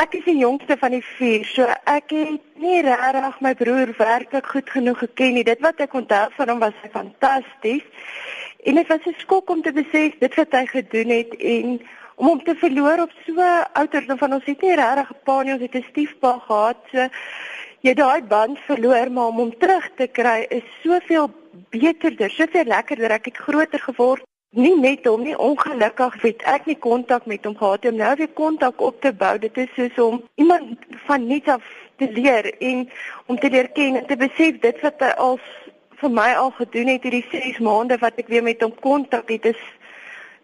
Ek is die jongste van die vier, so ek het nie regtig my broer werklik goed genoeg geken nie. Dit wat ek onthou van hom was fantasties. En dit was 'n skok om te besef dit wat hy gedoen het en om hom te verloor op so ouderdom van ons het nie regtig 'n pa nie, ons het 'n stiefpa gehad. So jy daai band verloor, maar om hom terug te kry is soveel beterder, soveel lekkerder. Ek het groter geword nie net hom nie ongelukkig het ek nie kontak met hom gehad om nou weer kontak op te bou dit is soos om iemand van niks af te leer en om te leer ken en te besef dit wat hy al vir my al gedoen het hierdie 6 maande wat ek weer met hom kontak het is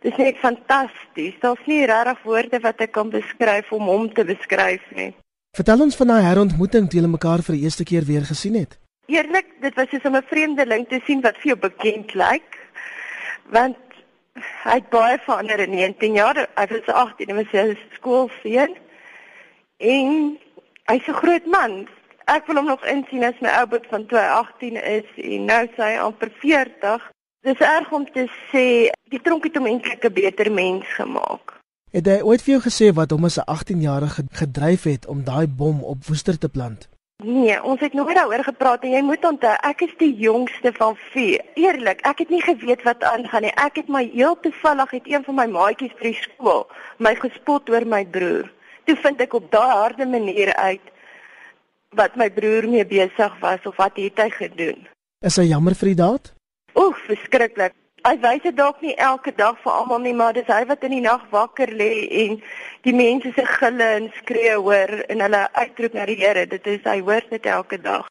dis net fantasties. Daar's nie regtig woorde wat ek kan beskryf om hom te beskryf nie. Vertel ons van daai herontmoeting toe julle mekaar vir die eerste keer weer gesien het. Eerlik dit was soos om 'n vreemdeling te sien wat vir jou bekend lyk. Want hy het baie verander in 19 jaar. Hy was 18 en was sy skoolseun. En hy's 'n groot man. Ek wil hom nog insien as my ou boet van 2018 is en nou sy amper 40. Dis erg om te sê die tronk het hom eintlik 'n beter mens gemaak. Het hy ooit vir jou gesê wat hom as 'n 18-jarige gedryf het om daai bom op Woester te plant? Nee, ons het nooit daaroor gepraat en jy moet onthou, ek is die jongste van vier. Eerlik, ek het nie geweet wat aangaan nie. Ek het my heel toevallig het een van my maatjies by skool my gespot oor my broer. Toe vind ek op daai harde manier uit wat my broer mee besig was of wat het hy gedoen. Is hy jammer vir die daad? Oef, verskriklik. Hy wys dit dalk nie elke dag vir almal nie, maar dis hy wat in die nag wakker lê en die mense se gille en skree hoor en hulle uitroep na die Here. Dit is hy hoor dit elke dag.